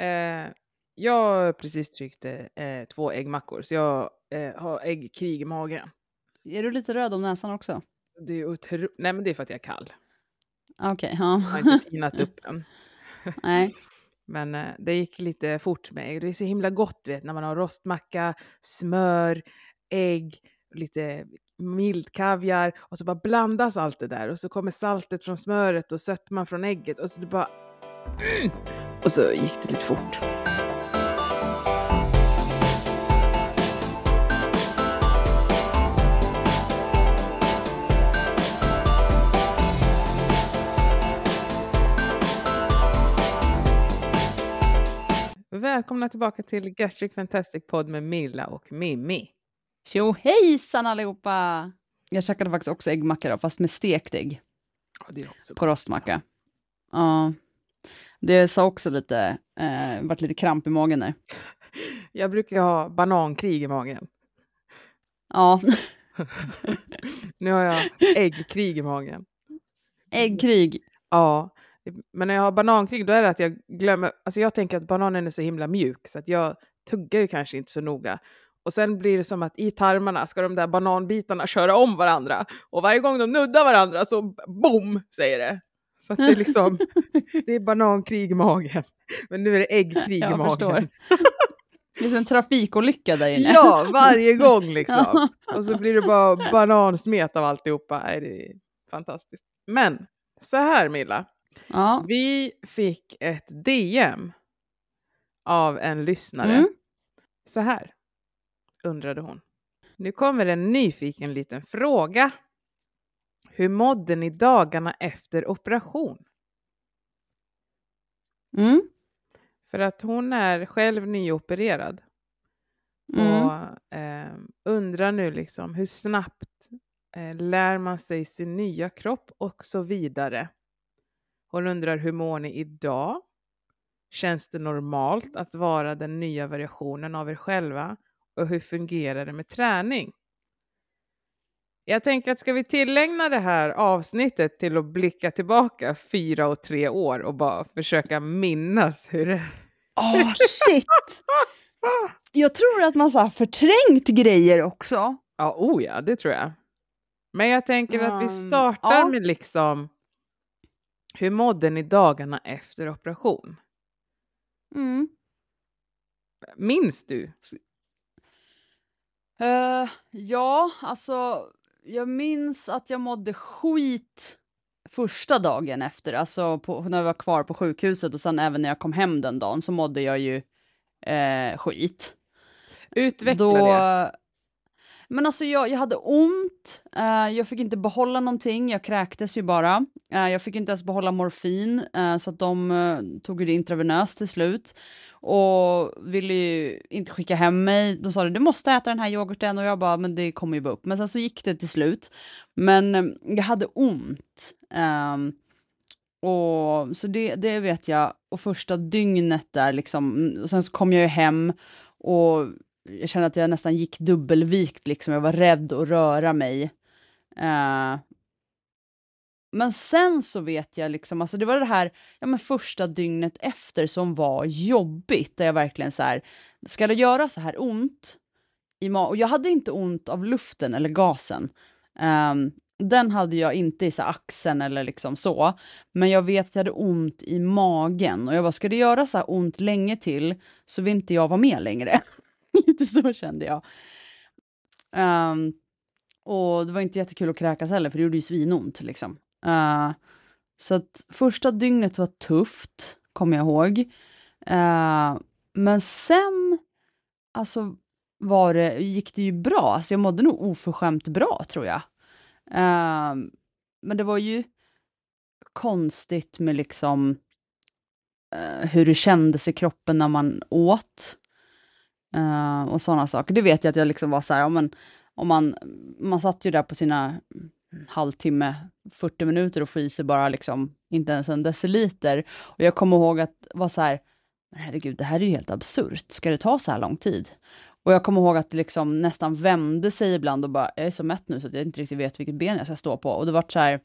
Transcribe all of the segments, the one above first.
Eh, jag har precis tryckt eh, två äggmackor, så jag eh, har äggkrig i magen. Är du lite röd om näsan också? Det är otro... Nej, men det är för att jag är kall. Okej, okay, ja. Jag har inte tinat upp än. Nej. Men eh, det gick lite fort med ägg. Det är så himla gott vet, när man har rostmacka, smör, ägg, lite mild kaviar och så bara blandas allt det där och så kommer saltet från smöret och sötman från ägget och så det bara... Mm! Och så gick det lite fort. Välkomna tillbaka till Gastric Fantastic Podd med Milla och Mimmi. Tjo hejsan allihopa! Jag käkade faktiskt också äggmacka då, fast med stekt ägg. Ja, det är också på rostmacka. Ja. Det sa också lite, eh, vart lite kramp i magen där. Jag brukar ha banankrig i magen. Ja. nu har jag äggkrig i magen. Äggkrig? Ja. Men när jag har banankrig då är det att jag glömmer, alltså jag tänker att bananen är så himla mjuk så att jag tuggar ju kanske inte så noga. Och sen blir det som att i tarmarna ska de där bananbitarna köra om varandra. Och varje gång de nuddar varandra så boom säger det. Så det är liksom, det är banankrig i magen. Men nu är det äggkrig jag i magen. Förstår. Det är som en trafikolycka där inne. Ja, varje gång liksom. Och så blir det bara banansmet av alltihopa. Nej, det är fantastiskt. Men så här Milla. Ja. Vi fick ett DM av en lyssnare. Mm. Så här undrade hon. Nu kommer en nyfiken liten fråga. Hur mådde ni dagarna efter operation? Mm. För att hon är själv nyopererad. Mm. Och eh, undrar nu liksom hur snabbt eh, lär man sig sin nya kropp och så vidare. Hon undrar hur mår ni idag? Känns det normalt att vara den nya variationen av er själva? Och hur fungerar det med träning? Jag tänker att ska vi tillägna det här avsnittet till att blicka tillbaka fyra och tre år och bara försöka minnas hur det... Åh, oh, shit! Jag tror att man har förträngt grejer också. Ja, oh ja, det tror jag. Men jag tänker att vi startar ja. med liksom hur mådde ni dagarna efter operation? Mm. Minns du? Uh, ja, alltså jag minns att jag mådde skit första dagen efter, alltså på, när jag var kvar på sjukhuset och sen även när jag kom hem den dagen så mådde jag ju eh, skit. Utveckla Då, det. Men alltså jag, jag hade ont, uh, jag fick inte behålla någonting, jag kräktes ju bara. Uh, jag fick inte ens behålla morfin, uh, så att de tog det intravenöst till slut. Och ville ju inte skicka hem mig. De sa du måste äta den här yoghurten och jag bara, men det kommer ju bara upp. Men sen så gick det till slut. Men eh, jag hade ont. Um, och så det, det vet jag. Och första dygnet där liksom, och sen så kom jag ju hem och jag kände att jag nästan gick dubbelvikt liksom. Jag var rädd att röra mig. Uh, men sen så vet jag liksom, alltså det var det här ja, men första dygnet efter som var jobbigt, där jag verkligen så här, ska det göra så här ont? I ma och jag hade inte ont av luften eller gasen. Um, den hade jag inte i så axeln eller liksom så, men jag vet att jag hade ont i magen och jag bara, ska det göra så här ont länge till så vill inte jag vara med längre. Lite så kände jag. Um, och det var inte jättekul att kräkas heller, för det gjorde ju svinont. Liksom. Uh, så att första dygnet var tufft, kommer jag ihåg. Uh, men sen alltså, var det, gick det ju bra. Alltså, jag mådde nog oförskämt bra, tror jag. Uh, men det var ju konstigt med liksom hur det kändes i kroppen när man åt. och sådana saker. Det vet jag att jag liksom var så här, om man, man satt ju där på sina halvtimme, 40 minuter och få i sig bara liksom inte ens en deciliter. Och jag kommer ihåg att vara så här, herregud, det här är ju helt absurt. Ska det ta så här lång tid? Och jag kommer ihåg att det liksom nästan vände sig ibland och bara, jag är så mätt nu så att jag inte riktigt vet vilket ben jag ska stå på. Och det vart så här,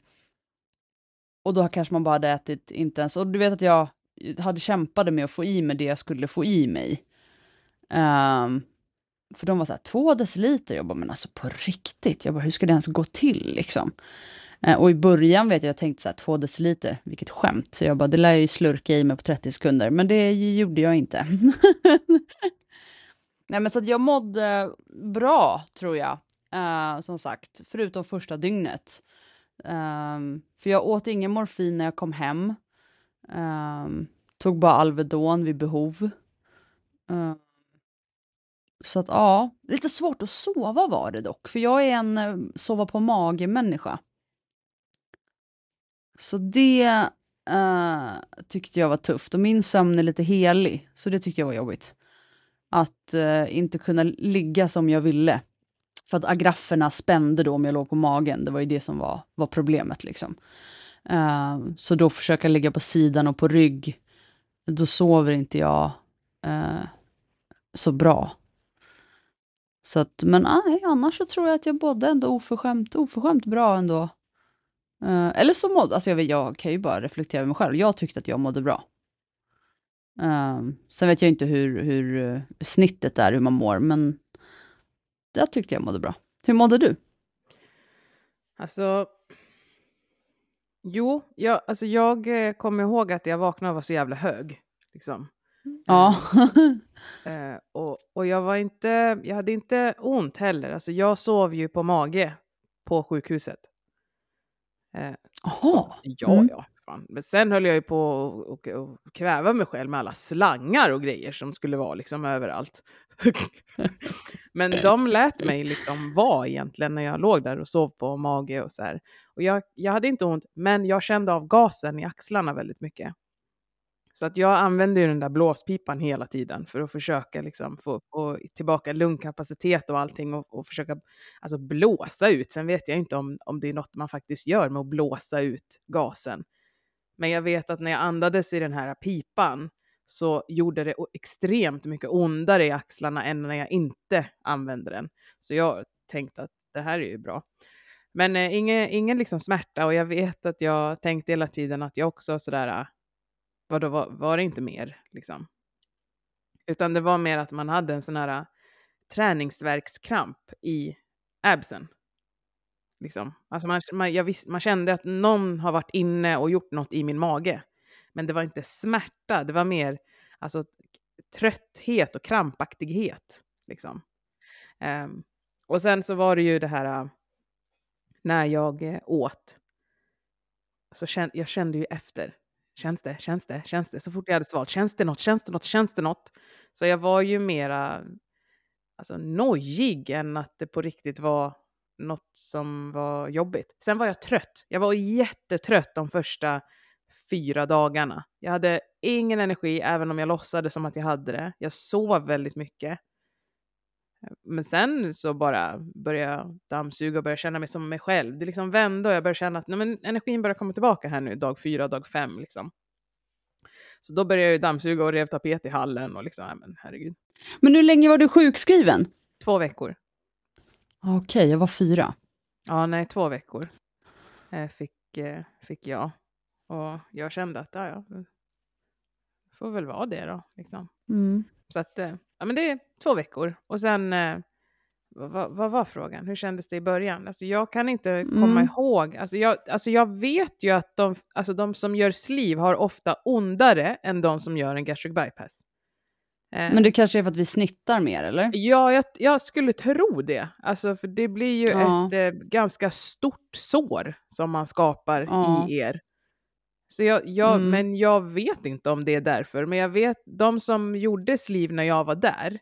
och då kanske man bara hade ätit inte ens, och du vet att jag hade kämpade med att få i mig det jag skulle få i mig. Um, för de var så här, två deciliter, jag bara, men alltså på riktigt, jag bara, hur ska det ens gå till liksom? Eh, och i början vet jag, jag tänkte så här, två deciliter, vilket skämt. Så jag bara, det lär jag ju slurka i mig på 30 sekunder, men det gjorde jag inte. Nej men så att jag mådde bra, tror jag. Uh, som sagt, förutom första dygnet. Um, för jag åt ingen morfin när jag kom hem. Um, tog bara Alvedon vid behov. Uh, så att ja, lite svårt att sova var det dock, för jag är en eh, sova på mage-människa. Så det uh, tyckte jag var tufft och min sömn är lite helig, så det tyckte jag var jobbigt. Att uh, inte kunna ligga som jag ville. För att agrafferna spände då om jag låg på magen, det var ju det som var, var problemet. liksom. Uh, så då försöka ligga på sidan och på rygg, då sover inte jag så bra. Så att, men ah, nej, annars så tror jag att jag bodde ändå oförskämt, oförskämt bra ändå. Uh, eller så mådde, alltså jag, vet, jag kan ju bara reflektera över mig själv, jag tyckte att jag mådde bra. Eh, sen vet jag inte hur, hur eh, snittet är, hur man mår, men jag tyckte jag mådde bra. Hur mådde du? Alltså, jo, jag, alltså jag kommer ihåg att jag vaknade och var så jävla hög. Liksom. Ja. Eh, eh, och, och jag var inte, jag hade inte ont heller. Alltså jag sov ju på mage på sjukhuset. Jaha. Eh, ja, mm. ja. Fan. Men sen höll jag ju på att kväva mig själv med alla slangar och grejer som skulle vara liksom överallt. Men de lät mig liksom vara egentligen när jag låg där och sov på mage och så här. Och jag, jag hade inte ont, men jag kände av gasen i axlarna väldigt mycket. Så att jag använder ju den där blåspipan hela tiden för att försöka liksom få, få tillbaka lungkapacitet och allting och, och, försöka alltså blåsa ut. Sen vet jag inte om, om det är något man faktiskt gör med att blåsa ut gasen. Men jag vet att när jag andades i den här pipan så gjorde det extremt mycket ondare i axlarna än när jag inte använde den. Så jag tänkte att det här är ju bra. Men eh, ingen, ingen liksom smärta och jag vet att jag tänkte hela tiden att jag också sådär, vadå var, var det inte mer liksom? Utan det var mer att man hade en sån här äh, träningsverkskramp i absen. Liksom. Alltså man, man, jag man kände att någon har varit inne och gjort något i min mage. Men det var inte smärta, det var mer alltså, trötthet och krampaktighet. Liksom. Um, och sen så var det ju det här äh, när jag äh, åt. Så kände, jag kände ju efter. Känns det? Känns det? Känns det? Så fort jag hade svalt. Känns det något? Känns det något? Känns det något? Så jag var ju mera alltså, nojig än att det på riktigt var något som var jobbigt. Sen var jag trött. Jag var jättetrött de första fyra dagarna. Jag hade ingen energi, även om jag låtsades som att jag hade det. Jag sov väldigt mycket. Men sen så bara började jag dammsuga och började känna mig som mig själv. Det liksom vände och jag började känna att nej, men energin börjar komma tillbaka här nu, dag fyra, dag fem. Liksom. Så då började jag dammsuga och rev tapet i hallen och liksom, nej, men herregud. Men hur länge var du sjukskriven? Två veckor. Okej, okay, jag var fyra. Ja, nej, två veckor eh, fick, eh, fick jag. Och jag kände att, ja, ja, får väl vara det då. Liksom. Mm. Så att, eh, ja men det är två veckor. Och sen, eh, vad, vad, var frågan? Hur kändes det i början? Alltså jag kan inte komma mm. ihåg. Alltså jag, alltså jag vet ju att de, alltså de som gör sliv har ofta ondare än de som gör en gastric bypass. Eh. Men det kanske är för att vi snittar mer, eller? Ja, jag, jag skulle tro det. Alltså, för det blir ju ja. ett eh, ganska stort sår som man skapar ja. i er. Så jag, jag, mm. Men jag vet inte om det är därför. Men jag vet, de som gjorde sliv när jag var där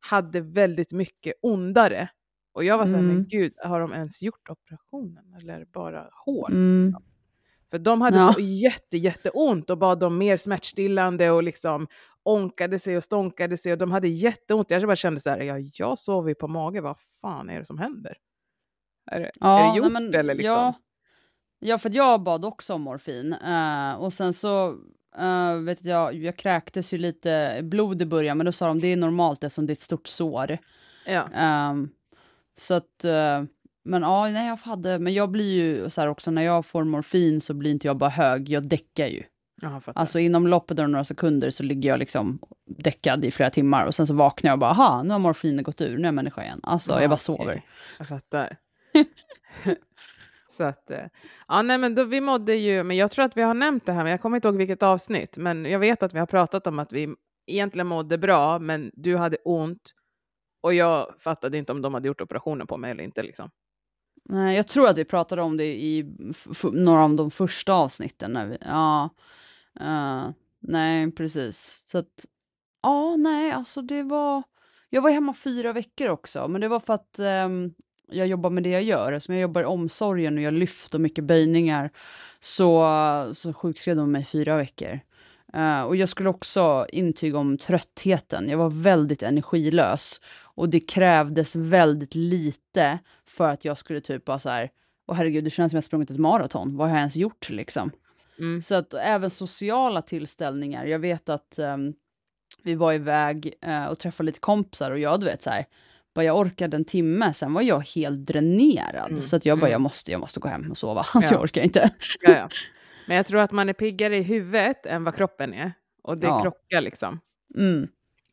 hade väldigt mycket ondare. Och jag var såhär, mm. men gud, har de ens gjort operationen? Eller bara hår? Mm. Liksom? För de hade ja. så jätte, jätteont och bad om mer smärtstillande och liksom onkade sig och stånkade sig och de hade jätteont. Jag bara kände så här, ja, jag sover ju på mage, vad fan är det som händer? Är, ja, är det gjort nej, men, eller liksom? Ja, Ja, för jag bad också om morfin uh, och sen så uh, vet jag, jag kräktes ju lite blod i början, men då sa de det är normalt eftersom det är ett stort sår. Ja. Um, så att, uh, men ja, nej, jag hade, men jag blir ju så här också när jag får morfin så blir inte jag bara hög, jag däckar ju. Fattar. Alltså inom loppet av några sekunder så ligger jag liksom däckad i flera timmar och sen så vaknar jag och bara, aha, nu har morfinet gått ur, nu är jag människa igen. Alltså Ja, jag bara sover. Jag fattar. så att, eh, ja nej men då, vi mådde ju, men jag tror att vi har nämnt det här, men jag kommer inte ihåg vilket avsnitt, men jag vet att vi har pratat om att vi egentligen mådde bra, men du hade ont och jag fattade inte om de hade gjort operationen på mig eller inte liksom. Nej, jag tror att vi pratade om det i några av de första avsnitten. När vi, ja, uh, nej, precis. Så att, ja, nej, alltså det var... Jag var hemma fyra veckor också, men det var för att um, jag jobbar med det jag gör. Eftersom jag jobbar i omsorgen och jag lyft och mycket böjningar så, så sjukskrev de mig fyra veckor. Eh, och jag skulle också intyga om tröttheten. Jag var väldigt energilös och det krävdes väldigt lite för att jag skulle typ bara så här, åh herregud, det känns som jag sprungit ett maraton. Vad har jag ens gjort liksom? Mm. Så att även sociala tillställningar. Jag vet att ehm, vi var iväg eh, och träffade lite kompisar och jag, du vet så här, bara jag orkade en timme, sen var jag helt dränerad. Mm, Så att jag bara, mm. jag måste, jag måste gå hem och sova. Ja. jag orkar inte. Ja, ja. Men jag tror att man är piggare i huvudet än vad kroppen är, och det Ja. krockar liksom. Mm.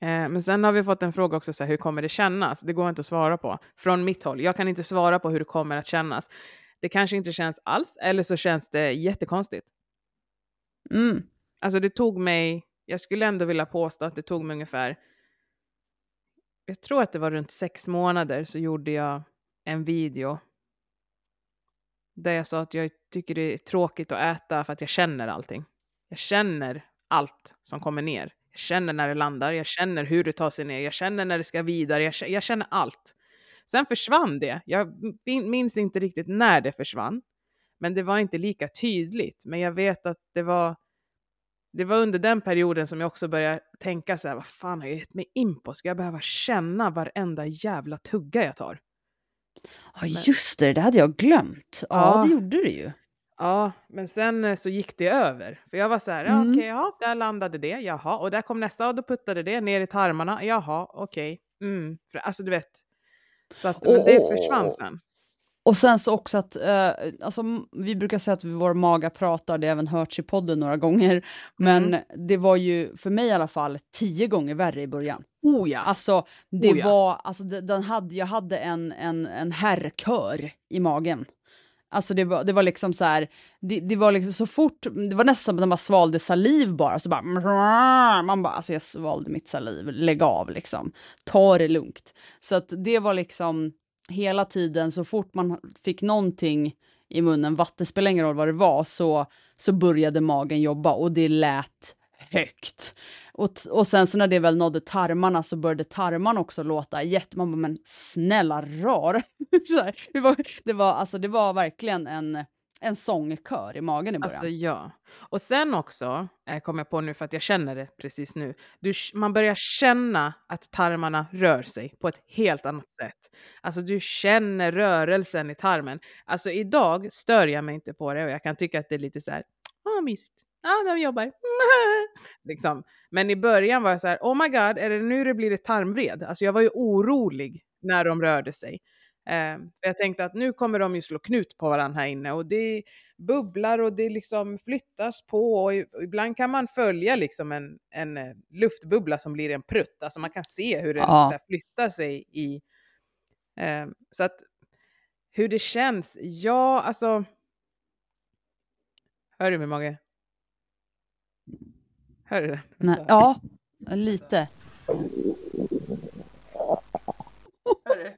Eh, men sen har vi fått en fråga också, så här, hur kommer det kännas? Det går inte att svara på. Från mitt håll, jag kan inte svara på hur det kommer att kännas. Det kanske inte känns alls, eller så känns det jättekonstigt. Mm. Alltså det tog mig, jag skulle ändå vilja påstå att det tog mig ungefär, jag tror att det var runt sex månader så gjorde jag en video där jag sa att jag tycker det är tråkigt att äta för att jag känner allting. Jag känner allt som kommer ner. Jag känner när det landar, jag känner hur det tar sig ner, jag känner när det ska vidare, jag känner, jag känner allt. Sen försvann det. Jag minns inte riktigt när det försvann, men det var inte lika tydligt. Men jag vet att det var det var under den perioden som jag också började tänka så här, vad fan har jag gett mig in på? Ska jag behöva känna varenda jävla tugga jag tar? Ja, just det, det hade jag glömt. Ja, Ja. det gjorde det ju. Ja, men sen eh, så gick det över. För jag var så här, Mm. okej, ja, där landade det, jaha. Och där kom nästa och då puttade det ner i tarmarna, jaha, okej. Mm. Alltså du vet. Så att, men det försvann sen. Och sen så också att, eh, alltså, vi brukar säga att vår maga pratar, det har även hörts i podden några gånger, men Mm. det var ju för mig i alla fall tio gånger värre i början. Oh ja. Alltså, det Oh ja. var, alltså det- den hade, jag hade en, en, en herrkör i magen. Alltså det var, det var liksom så här, det, det var liksom så fort, det var nästan som att man bara svalde saliv bara, så bara, man bara, alltså jag svalde mitt saliv, lägg av liksom, ta det lugnt. Så att det var liksom hela tiden, så fort man fick någonting i munnen, vatten spelar ingen roll vad det var, så, så började magen jobba och det lät högt. Och, och sen så när det väl nådde tarmarna så började tarmarna också låta jätte... Man bara, men snälla rar. Det, var, det, var, alltså, det var verkligen en, en sångkör i magen i början. Alltså ja. Och sen också, eh, kom jag på nu för att jag känner det precis nu, du, man börjar känna att tarmarna rör sig på ett helt annat sätt. Alltså du känner rörelsen i tarmen. Alltså idag stör jag mig inte på det och jag kan tycka att det är lite så här, ah mysigt, ah, ja de jobbar, liksom. Men i början var jag så här, oh my god, är det nu det blir ett tarmvred? Alltså jag var ju orolig när de rörde sig. Eh, för jag tänkte att nu kommer de ju slå knut på varandra här inne och det bubblar och det liksom flyttas på och ibland kan man följa liksom en, en eh, luftbubbla som blir en prutt. Alltså man kan se hur den Ja. flyttar sig i... Eh, så att hur det känns, ja alltså... Hör du min mage? Hör du den? Nej, ja, lite. Hör du?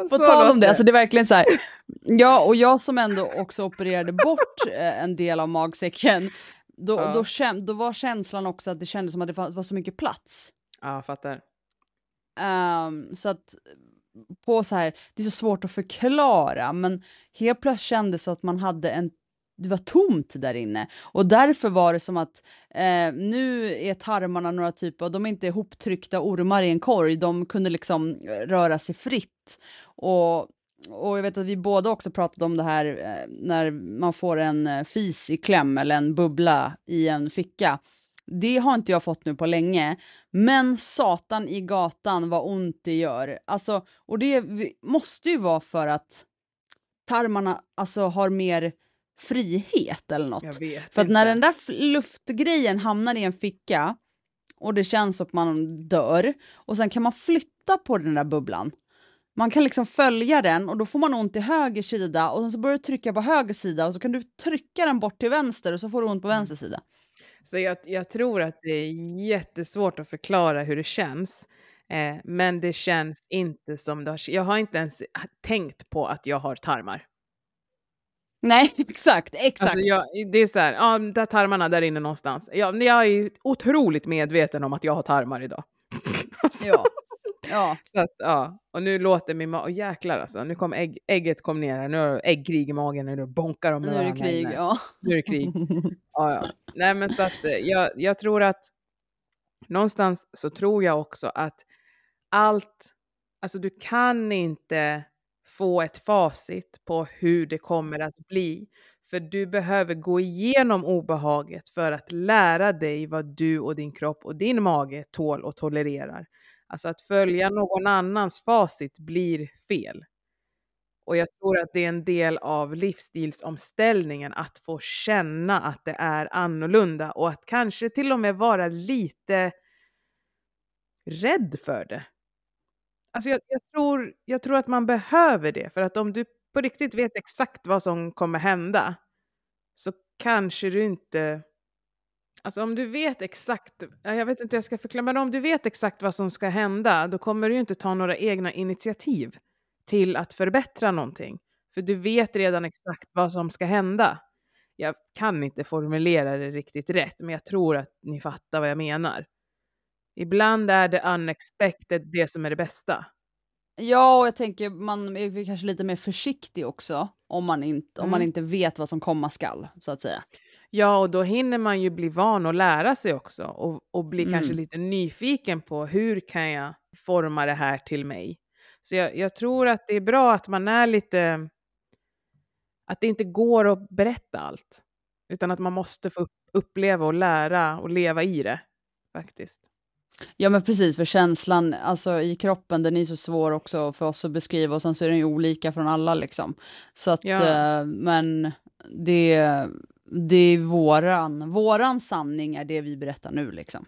På Så tal om det, alltså det är verkligen så här. Ja, och jag som ändå också opererade bort eh, en del av magsäcken, då, Ja. då, kän, då var känslan också att det kändes som att det var så mycket plats. Ja, fattar. Ehm, så att på så här, det är så svårt att förklara, men helt plötsligt kändes det att man hade en det var tomt där inne och därför var det som att eh, nu är tarmarna några typer, de är inte ihoptryckta ormar i en korg, de kunde liksom eh, röra sig fritt. Och, och jag vet att vi båda också pratade om det här eh, när man får en eh, fis i kläm eller en bubbla i en ficka. Det har inte jag fått nu på länge, men satan i gatan vad ont det gör. Alltså, och det måste ju vara för att tarmarna alltså har mer frihet eller något. För att när den där luftgrejen hamnar i en ficka och det känns som att man dör och sen kan man flytta på den där bubblan. Man kan liksom följa den och då får man ont i höger sida och sen så börjar du trycka på höger sida och så kan du trycka den bort till vänster och så får du ont på vänster sida. Så jag, jag tror att det är jättesvårt att förklara hur det känns. Eh, men det känns inte som det har... Jag har inte ens tänkt på att jag har tarmar. Nej, exakt, exakt. Alltså jag, det är så här, ja, där tarmarna där inne någonstans. Jag, jag är otroligt medveten om att jag har tarmar idag. alltså, Ja. Ja. Så att, ja. Och nu låter min mage, jäklar alltså, nu kom ägg, ägget kom ner här, nu har äggkrig i magen, nu bonkar de Nu är det krig, inne. ja. Nu är det krig. Ja, ja. Nej, men så att eh, jag, jag tror att någonstans så tror jag också att allt, alltså du kan inte få ett facit på hur det kommer att bli. För du behöver gå igenom obehaget för att lära dig vad du och din kropp och din mage tål och tolererar. Alltså att följa någon annans facit blir fel. Och jag tror att det är en del av livsstilsomställningen att få känna att det är annorlunda och att kanske till och med vara lite rädd för det. Alltså jag, jag, tror, jag tror att man behöver det, för att om du på riktigt vet exakt vad som kommer hända så kanske du inte... Alltså om du vet exakt, jag vet inte hur jag ska förklara, men om du vet exakt vad som ska hända, då kommer du ju inte ta några egna initiativ till att förbättra någonting. För du vet redan exakt vad som ska hända. Jag kan inte formulera det riktigt rätt, men jag tror att ni fattar vad jag menar. Ibland är det unexpected det som är det bästa. Ja, och jag tänker man är kanske lite mer försiktig också om man, inte, om man Mm. inte vet vad som komma skall, så att säga. Ja, och då hinner man ju bli van och lära sig också och, och bli kanske Mm. lite nyfiken på hur kan jag forma det här till mig. Så jag, jag tror att det är bra att man är lite, att det inte går att berätta allt, utan att man måste få upp- uppleva och lära och leva i det faktiskt. Ja men precis, för känslan alltså, i kroppen den är så svår också för oss att beskriva och sen så är den ju olika från alla liksom. Så att, Ja. eh, men det, det är våran, våran sanning är det vi berättar nu liksom.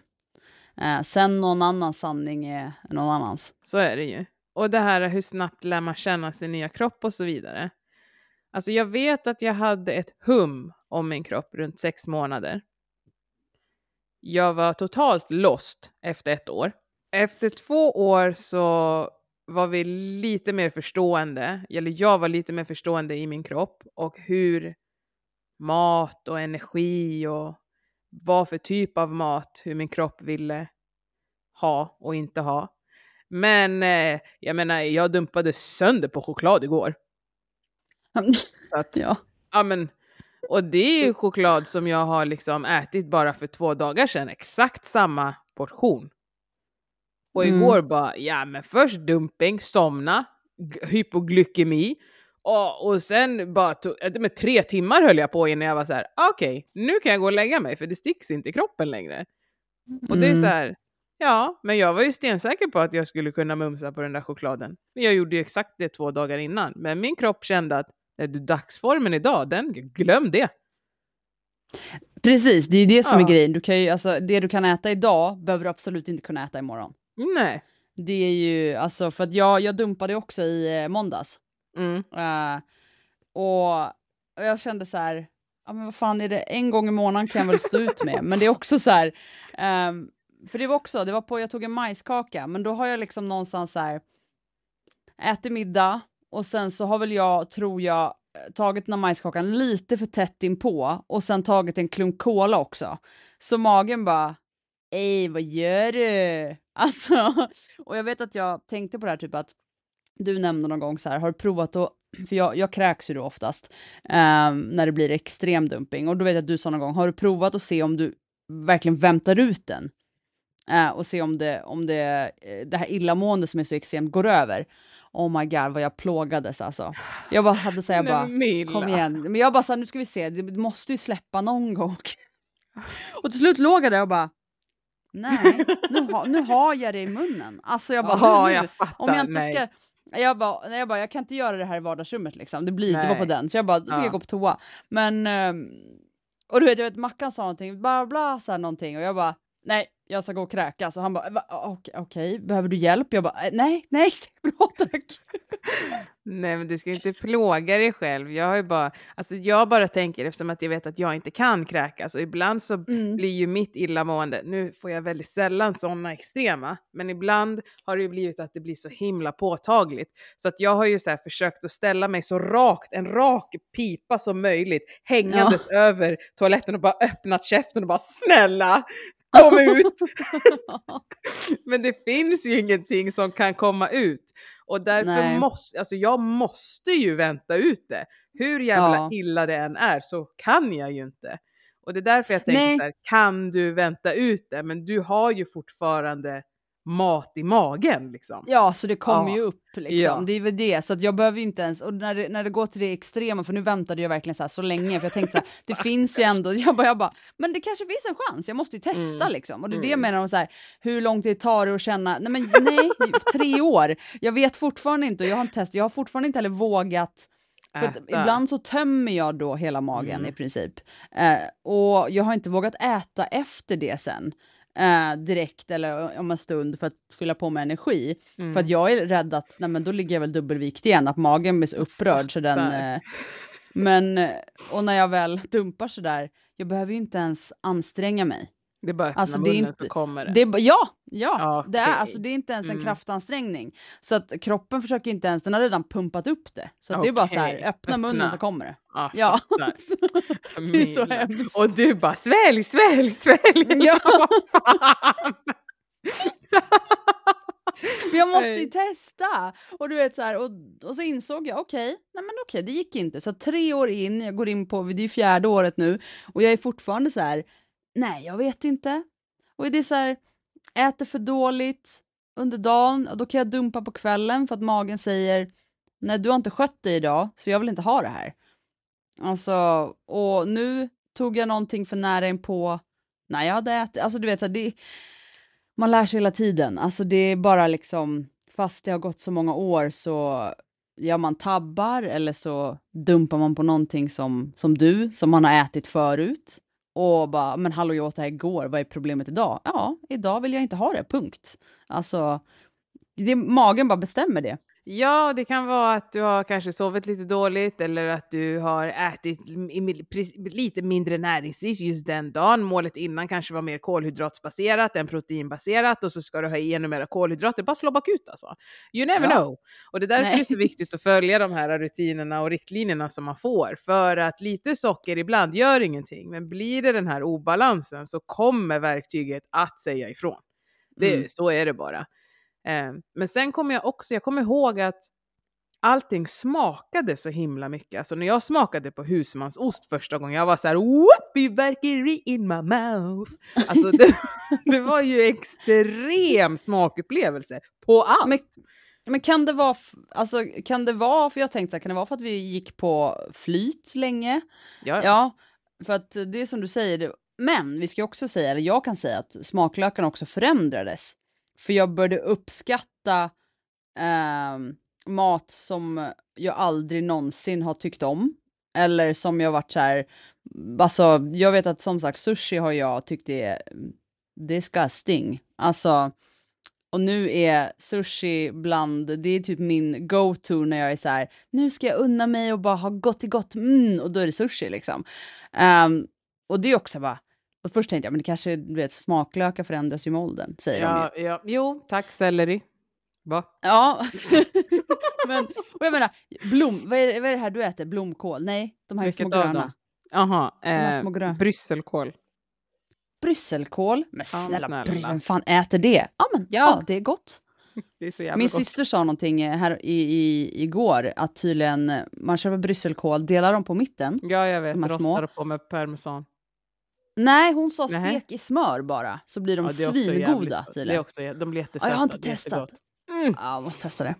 Eh, sen någon annan sanning är någon annans. Så är det ju. Och det här hur snabbt lär man känna sin nya kropp och så vidare. Alltså jag vet att jag hade ett hum om min kropp runt sex månader. Jag var totalt lost efter ett år. Efter två år så var vi lite mer förstående, eller jag var lite mer förstående i min kropp och hur mat och energi och vad för typ av mat, hur min kropp ville ha och inte ha. Men eh, jag menar, jag dumpade sönder på choklad igår. Så att, ja. ja men, och det är ju choklad som jag har liksom ätit bara för två dagar sedan, exakt samma portion. Och Mm. igår bara, ja men först dumping, somna, hypoglykemi, och, och sen bara, tog, med tre timmar höll jag på innan jag var så här, okej, nu kan jag gå och lägga mig för det sticks inte i kroppen längre. Och det är Mm. så här, ja, men jag var ju stensäker på att jag skulle kunna mumsa på den där chokladen. Men jag gjorde ju exakt det två dagar innan. Men min kropp kände att är du dagsformen idag, den, glöm det. Precis, det är ju det som Ja. är grejen. Du kan ju, alltså, det du kan äta idag behöver du absolut inte kunna äta imorgon. Nej. Det är ju, alltså för att jag, jag dumpade också i eh, måndags. Mm. Eh, och, och jag kände så här, ja men vad fan är det, en gång i månaden kan jag väl stå ut med. Men det är också så här, ehm, för det var också, det var på, jag tog en majskaka, men då har jag liksom någonstans så här, ätit middag och sen så har väl jag, tror jag, tagit den här majskakan lite för tätt inpå och sen tagit en klunk cola också. Så magen bara, ej vad gör du? Alltså, och jag vet att jag tänkte på det här typ att du nämnde någon gång så här, har du provat att, för jag, jag kräks ju då oftast eh, när det blir extrem dumping och då vet jag att du sa någon gång, har du provat att se om du verkligen väntar ut den? Eh, och se om det, om det, eh, det här illamående som är så extremt går över. Oh my god vad jag plågades alltså. Jag bara hade så jag bara, kom igen. Men jag bara så här, nu ska vi se, det måste ju släppa någon gång. och till slut låg jag där och bara, nej, nu, ha, nu har jag det i munnen. Alltså jag bara, Jaha, nu, jag fattar. om jag inte nej. ska, Jag bara, nej, jag bara, jag kan inte göra det här i vardagsrummet liksom. Det, blir, det var på den, så jag bara, då fick Ja. jag gå på toa. Men, ehm, och du vet, jag vet Mackan sa någonting, bla bla, så här någonting, och jag bara, nej, jag ska gå och kräkas. Och han bara, "Va, okej, okej, behöver du hjälp? Jag bara, "Eh, nej, nej, bra tack. Nej, men du ska inte plåga dig själv. Jag har bara, alltså jag bara tänker eftersom att jag vet att jag inte kan kräkas och ibland så Mm. blir ju mitt illamående, nu får jag väldigt sällan sådana extrema, men ibland har det ju blivit att det blir så himla påtagligt. Så att jag har ju så försökt att ställa mig så rakt, en rak pipa som möjligt, hängandes över toaletten och bara öppnat käften och bara snälla, kom ut! Men det finns ju ingenting som kan komma ut. Och därför Nej. måste, alltså jag måste ju vänta ut det. Hur jävla Ja. illa det än är så kan jag ju inte. Och det är därför jag tänker Nej. så här, kan du vänta ut det? Men du har ju fortfarande mat i magen liksom. Ja, så det kommer Ja. ju upp liksom. Ja. Det är väl det, så jag behöver ju inte ens, och när det, när det går till det extrema, för nu väntade jag verkligen så så länge, för jag tänkte så här, det finns ju ändå, jag bara, jag bara, men det kanske finns en chans, jag måste ju testa Mm. liksom. Och det är det jag Mm. menar om så här, hur lång tid tar det att känna, nej men nej, tre år, jag vet fortfarande inte, och jag har inte testat, jag har fortfarande inte heller vågat för ibland så tömmer jag då hela magen Mm. i princip. Eh, och jag har inte vågat äta efter det sen. Eh, direkt eller om en stund för att fylla på med energi. Mm. För att jag är rädd att nej, men då ligger jag väl dubbelvikt igen, att magen blir så upprörd så den... Eh, men, och när jag väl dumpar så där, jag behöver ju inte ens anstränga mig. Det är bara att öppna Alltså, det är munnen inte- så kommer det. Det ja, ja, Ja, det, är, alltså, det är inte ens en Mm. kraftansträngning. Så att kroppen försöker inte ens, den har redan pumpat upp det. Så att det är bara så här, Okej, öppna munnen öppna. så kommer det. Ja, Ja, fattar. det är så hemskt. Och du bara svälj, svälj, svälj. Ja. Jag måste ju testa! Och du vet så här, och, och så insåg jag, okej, nej men okej, det gick inte. Så tre år in, jag går in på, det är fjärde året nu, och jag är fortfarande så här, nej jag vet inte. Och det är så här, äter för dåligt under dagen, och då kan jag dumpa på kvällen för att magen säger, nej du har inte skött dig idag, så jag vill inte ha det här. Alltså, och nu tog jag någonting för nära in på när jag hade ätit, alltså du vet så här, det man lär sig hela tiden. Alltså det är bara liksom, fast det har gått så många år så gör man tabbar eller så dumpar man på någonting som, som du, som man har ätit förut. Och bara, men hallå jag åt det här igår, vad är problemet idag? Ja, idag vill jag inte ha det, punkt. Alltså, det, magen bara bestämmer det. Ja, det kan vara att du har kanske sovit lite dåligt eller att du har ätit lite mindre näringsrikt just den dagen. Målet innan kanske var mer kolhydratsbaserat än proteinbaserat och så ska du ha i ännu mer kolhydrater. Bara slå bakut alltså. You never Ja. know. Och det är därför Nej. det är så viktigt att följa de här rutinerna och riktlinjerna som man får. För att lite socker ibland gör ingenting, men blir det den här obalansen så kommer verktyget att säga ifrån. Det, Mm. Så är det bara. Eh, men sen kommer jag också, jag kommer ihåg att allting smakade så himla mycket. Alltså när jag smakade på husmansost första gången, jag var så här whoopie in my mouth. Alltså det, det var ju extrem smakupplevelse på allt. Men, men kan det vara, alltså kan det vara, för jag tänkte så här, kan det vara för att vi gick på flyt länge? ja, Ja, för att det är som du säger, det, men vi ska också säga, eller jag kan säga att smaklökarna också förändrades. För jag började uppskatta eh, mat som jag aldrig någonsin har tyckt om. Eller som jag varit så här, alltså jag vet att som sagt sushi har jag tyckt är disgusting. Alltså, och nu är sushi bland, det är typ min go-to när jag är så här, nu ska jag unna mig och bara ha gott i gott, mm, och då är det sushi liksom. Um, och det är också bara, och först tänkte jag, men det kanske, du vet, smaklökar förändras ju med åldern, säger de ju. ja, ja, jo, tack selleri. Va? Ja, men, och jag menar, blom, vad är, det- vad är det här du äter? Blomkål? Nej, de här är små gröna. Jaha, eh, små grö- brysselkål. Brysselkål? Men Ja, snälla, snälla. bry- vem fan äter det? Ja, men ja. Ja. det är gott. Det är så Min gott. syster sa någonting eh, här i, i, igår, att tydligen eh, man köper brysselkål, delar dem på mitten. Ja, jag vet. de här små. Rostar på med parmesan. Nej, hon sa stek i smör bara, så blir de Ja, svingoda tydligen. också, de blir Ja, jättesöta. jag har inte testat. Mm. Ja, jag måste testa det.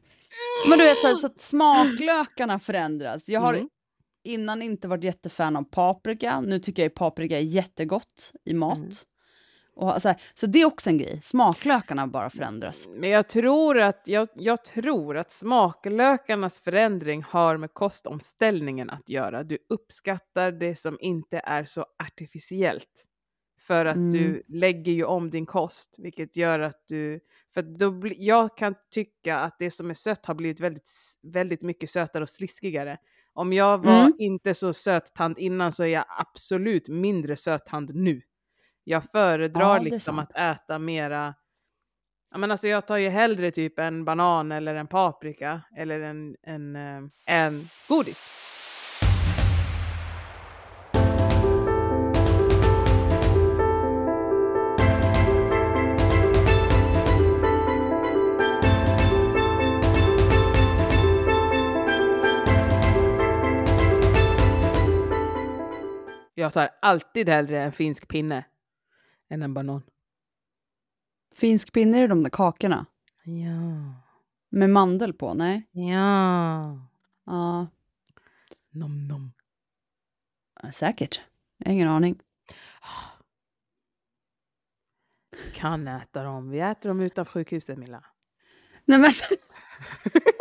Men du vet, så, här, så att smaklökarna förändras. Jag har Mm. innan inte varit jättefan av paprika. Nu tycker jag paprika är jättegott i mat. Mm. Och så, här, så det är också en grej, smaklökarna bara förändras. Men jag tror, att, jag, jag tror att smaklökarnas förändring har med kostomställningen att göra. Du uppskattar det som inte är så artificiellt. För att Mm. du lägger ju om din kost, vilket gör att du... För då bli, jag kan tycka att det som är sött har blivit väldigt, väldigt mycket sötare och sliskigare. Om jag var Mm. inte så söttand innan så är jag absolut mindre sötand nu. Jag föredrar Ja, liksom sant. att äta mera... Ja, men alltså jag tar ju hellre typ en banan eller en paprika eller en, en, eh, en godis. Jag tar alltid hellre en finsk pinne än en banan. Finsk pinne är de där kakorna. Ja. Med mandel på, nej? Ja. Ja, Nom nom. säkert. Jag har ingen aning. Kan äta dem. Vi äter dem utanför sjukhuset Milla. Nej men...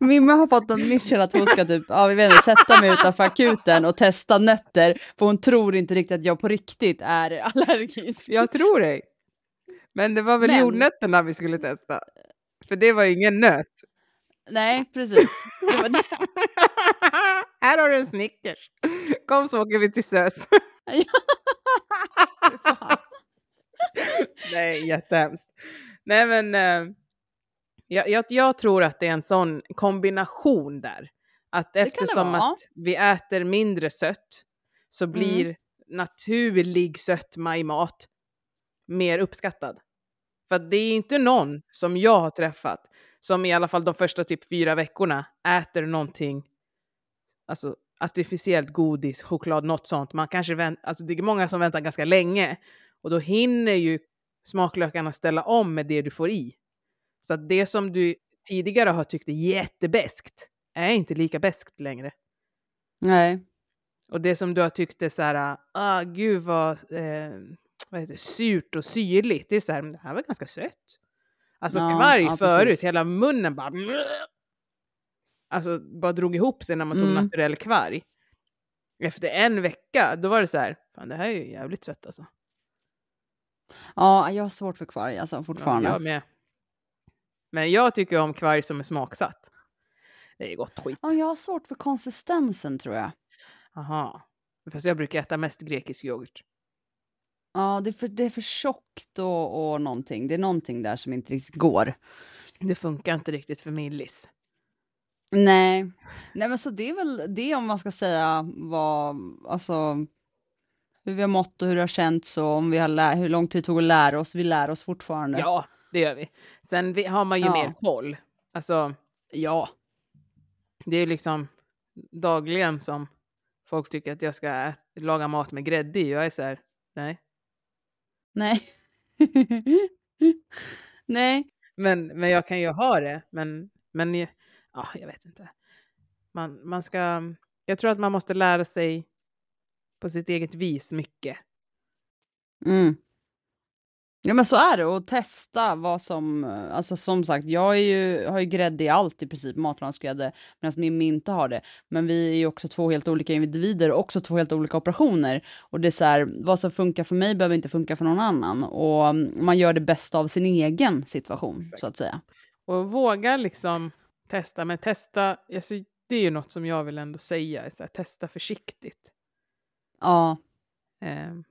Mimma har fått en mission att hon ska typ, ja, vi vet inte, sätta mig utanför akuten och testa nötter, för hon tror inte riktigt att jag på riktigt är allergisk. Jag tror dig. Men det var väl Men- jordnötterna vi skulle testa. För det var ju ingen nöt. Nej, precis. Det. Här har du en Snickers. Kom så åker vi till SÖS. Nej, jättehemskt. Nej, men eh, jag, jag, jag tror att det är en sån kombination där. Att eftersom att vi äter mindre sött så Mm. blir naturlig sötma i mat mer uppskattad. För det är inte någon som jag har träffat som i alla fall de första typ fyra veckorna äter någonting, alltså artificiellt godis, choklad, något sånt. Man kanske vänt, alltså det är många som väntar ganska länge och då hinner ju smaklökarna ställa om med det du får i. Så att det som du tidigare har tyckt är jättebäst är inte lika bäst längre. Nej. Och det som du har tyckt är så här, ah gud vad, eh, vad heter det, surt och syrligt, det är så här, "Men det här var ganska sött. Alltså Ja, kvarg ja, förut, precis. hela munnen bara, alltså bara drog ihop sig när man tog Mm. naturell kvarg. Efter en vecka, då var det så här, fan det här är ju jävligt sött alltså. Ja, jag har svårt för kvarg alltså Ja, fortfarande. jag med. Men jag tycker om kvarg som är smaksatt. Det är gott skit. Ja, jag har svårt för konsistensen tror jag. Aha. Fast jag brukar äta mest grekisk yoghurt. Ja, det är för, det är för tjockt och, och någonting. Det är någonting där som inte riktigt går. Det funkar inte riktigt för Millis. Nej. Nej, men så det är väl det om man ska säga vad, alltså, hur vi har mått och hur det har känts och om vi har lä- hur lång tid det tog att lära oss. Vi lär oss fortfarande. Ja, det gör vi. Sen vi, har man ju Ja. mer koll. Alltså, Ja. det är ju liksom dagligen som folk tycker att jag ska laga mat med grädde i. Jag är så här, nej. Nej. Nej. Men, men jag kan ju ha det. Men, men ja, jag vet inte. Man, man ska, jag tror att man måste lära sig på sitt eget vis mycket. Mm. Ja men så är det och testa vad som, eh, alltså som sagt jag är ju, har ju grädde i allt i princip, matlagsgrädde, medan Mimmi inte har det. Men vi är ju också två helt olika individer och också två helt olika operationer. Och det är så här, vad som funkar för mig behöver inte funka för någon annan. Och mm, man gör det bästa av sin egen situation Exakt. så att säga. Och våga liksom testa, men testa, alltså, det är ju något som jag vill ändå säga, så här, testa försiktigt. Ja, Ehm,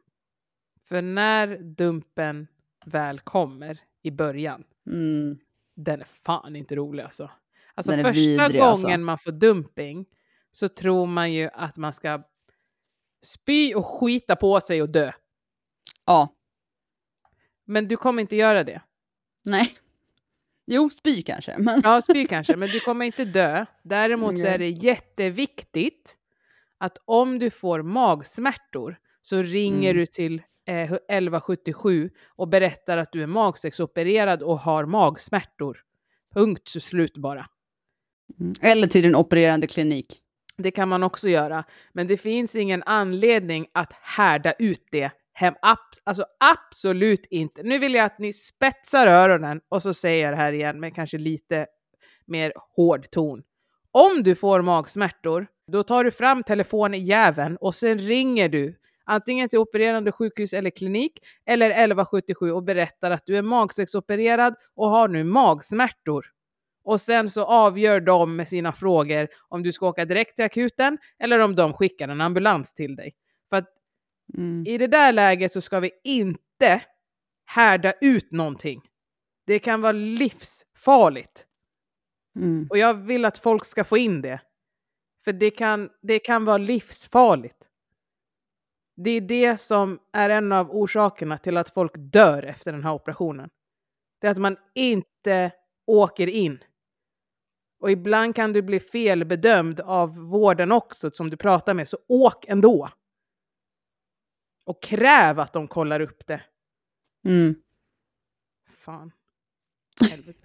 för när dumpen väl kommer i början, mm, den är fan inte rolig alltså. Alltså första vidrig, gången alltså. man får dumping så tror man ju att man ska spy och skita på sig och dö. ja, Men du kommer inte göra det. nej. Jo, spy kanske, men Ja, spy kanske, men du kommer inte dö. Däremot så är det jätteviktigt att om du får magsmärtor så ringer Mm. du till eh, 1177 och berättar att du är magsäcksopererad och har magsmärtor. Punkt slut bara. Mm. Eller till din opererande klinik. Det kan man också göra, men det finns ingen anledning att härda ut det hem. Ab- alltså absolut inte. Nu vill jag att ni spetsar öronen och så säger jag det här igen med kanske lite mer hård ton. Om du får magsmärtor, då tar du fram telefonjäveln och sen ringer du antingen till opererande sjukhus eller klinik eller 1177 och berättar att du är magsäcksopererad och har nu magsmärtor. Och sen så avgör de med sina frågor om du ska åka direkt till akuten eller om de skickar en ambulans till dig. För att Mm. i det där läget så ska vi inte härda ut någonting. Det kan vara livsfarligt. Mm. Och jag vill att folk ska få in det. För det kan, det kan vara livsfarligt. Det är det som är en av orsakerna till att folk dör efter den här operationen. Det är att man inte åker in. Och ibland kan du bli felbedömd av vården också som du pratar med, så åk ändå. Och kräv att de kollar upp det. Mm. Fan. Helvete.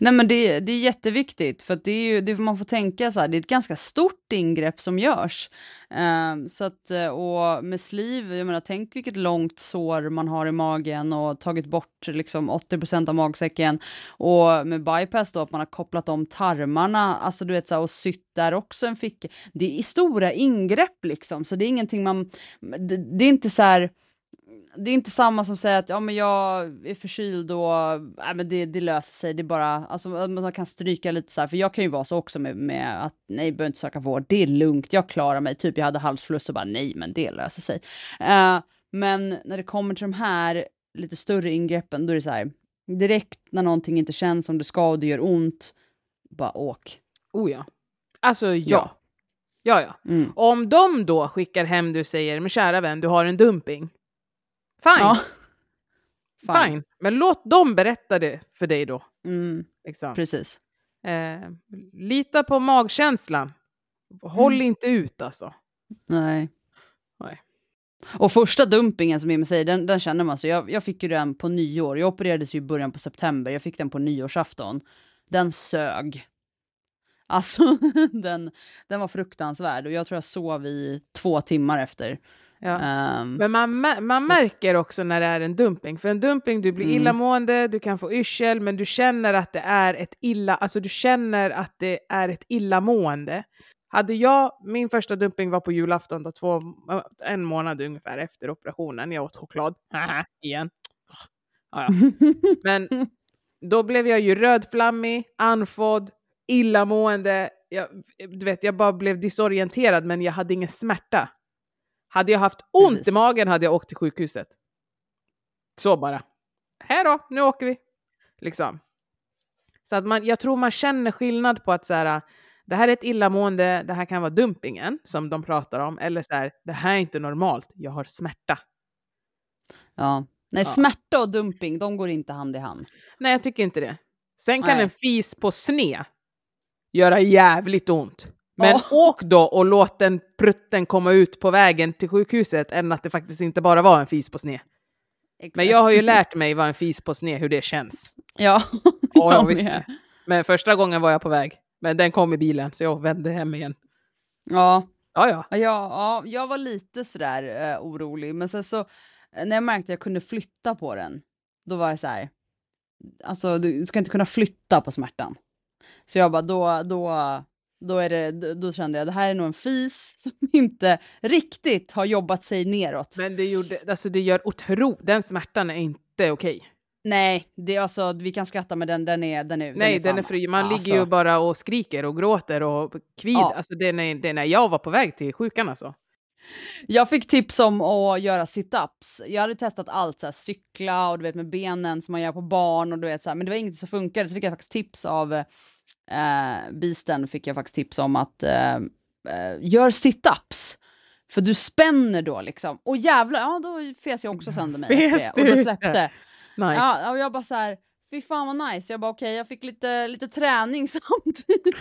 Nej men det, det är jätteviktigt för att det är ju, det, man får tänka så här, det är ett ganska stort ingrepp som görs. Ehm, så att, eh, och med sliv, jag menar tänk vilket långt sår man har i magen och tagit bort liksom 80% av magsäcken. Och med bypass då att man har kopplat om tarmarna, alltså du vet så här, och sytt där också en ficka. Det är stora ingrepp liksom, så det är ingenting man, det, det är inte så här, det är inte samma som säger att ja, men jag är förkyld och ja, men det, det löser sig. Det är bara, alltså, man kan stryka lite så här, för jag kan ju vara så också med, med att nej, behöver inte söka vård. Det är lugnt, jag klarar mig. Typ jag hade halsfluss och bara nej, men det löser sig. Eh, men när det kommer till de här lite större ingreppen, då är det så här direkt när någonting inte känns som det ska och det gör ont, bara åk. Oh ja. Alltså ja. Ja. Ja, ja. Mm. Om de då skickar hem du säger, men kära vän, du har en dumping. Fine, Ja. fine. Men låt dem berätta det för dig då. Mm, Liksom. precis. Eh, lita på magkänslan. Håll Mm. inte ut alltså. Nej. Nej. Och första dumpingen som Emil säger, den, den känner man så. Jag, jag fick ju den på nyår. Jag opererades ju i början på september. Jag fick den på nyårsafton. Den sög. Alltså, den, den var fruktansvärd och jag tror jag sov i två timmar efter. Ja. Ehm, Men man, man märker också när det är en dumping. För en dumping, du blir Mm. illamående, du kan få yrsel, men du känner att det är ett illa, alltså du känner att det är ett illamående. Hade jag, min första dumping var på julafton, då, två, en månad ungefär efter operationen. Jag åt choklad, igen. Ja. Men då blev jag ju rödflammig, andfådd, illamående. Jag, du vet, jag bara blev disorienterad, men jag hade ingen smärta. Hade jag haft ont Precis. i magen hade jag åkt till sjukhuset. Så bara. Här då, nu åker vi. Liksom. Så att man, jag tror man känner skillnad på att så här, det här är ett illamående, det här kan vara dumpingen som de pratar om, eller så här, det här är inte normalt, jag har smärta. ja. Nej, Ja. smärta och dumping, de går inte hand i hand. Nej, jag tycker inte det. Sen kan Nej. en fis på sne göra jävligt ont. Men Ja. åk då och låt den prutten komma ut på vägen till sjukhuset än att det faktiskt inte bara var en fis på sne. Men jag har ju lärt mig vad en fis på sne, hur det känns. Ja, Ja, jag med. det. Men första gången var jag på väg. Men den kom i bilen så jag vände hem igen. Ja, Ja, ja. Ja, ja, jag var lite sådär eh, orolig, men sen så eh, när jag märkte att jag kunde flytta på den, då var jag så här, alltså du ska inte kunna flytta på smärtan. Så jag bara, då, då, då, är det, då- kände jag det här är nog en fis som inte riktigt har jobbat sig neråt. Men det, gjorde, alltså det gör otro... Den smärtan är inte okej. Nej, det är alltså, vi kan skratta men den, den är, den är, Nej, den är fan- fri. Man alltså, ligger ju bara och skriker och gråter och kvid. Ja. Alltså det är, när, det är när jag var på väg till sjukan alltså. Jag fick tips om att göra sit-ups. Jag hade testat allt, så här, cykla och du vet med benen som man gör på barn och du vet så här, men det var inget som funkade. Så fick jag faktiskt tips av eh, Beasten fick jag faktiskt tips om att eh, eh, gör sit-ups. För du spänner då liksom. Och jävlar, ja då fes jag också sönder mig Fes det. Och då släppte. Nice. Ja, och jag bara så här, fy fan vad nice. Jag bara okej, jag fick lite, lite träning samtidigt.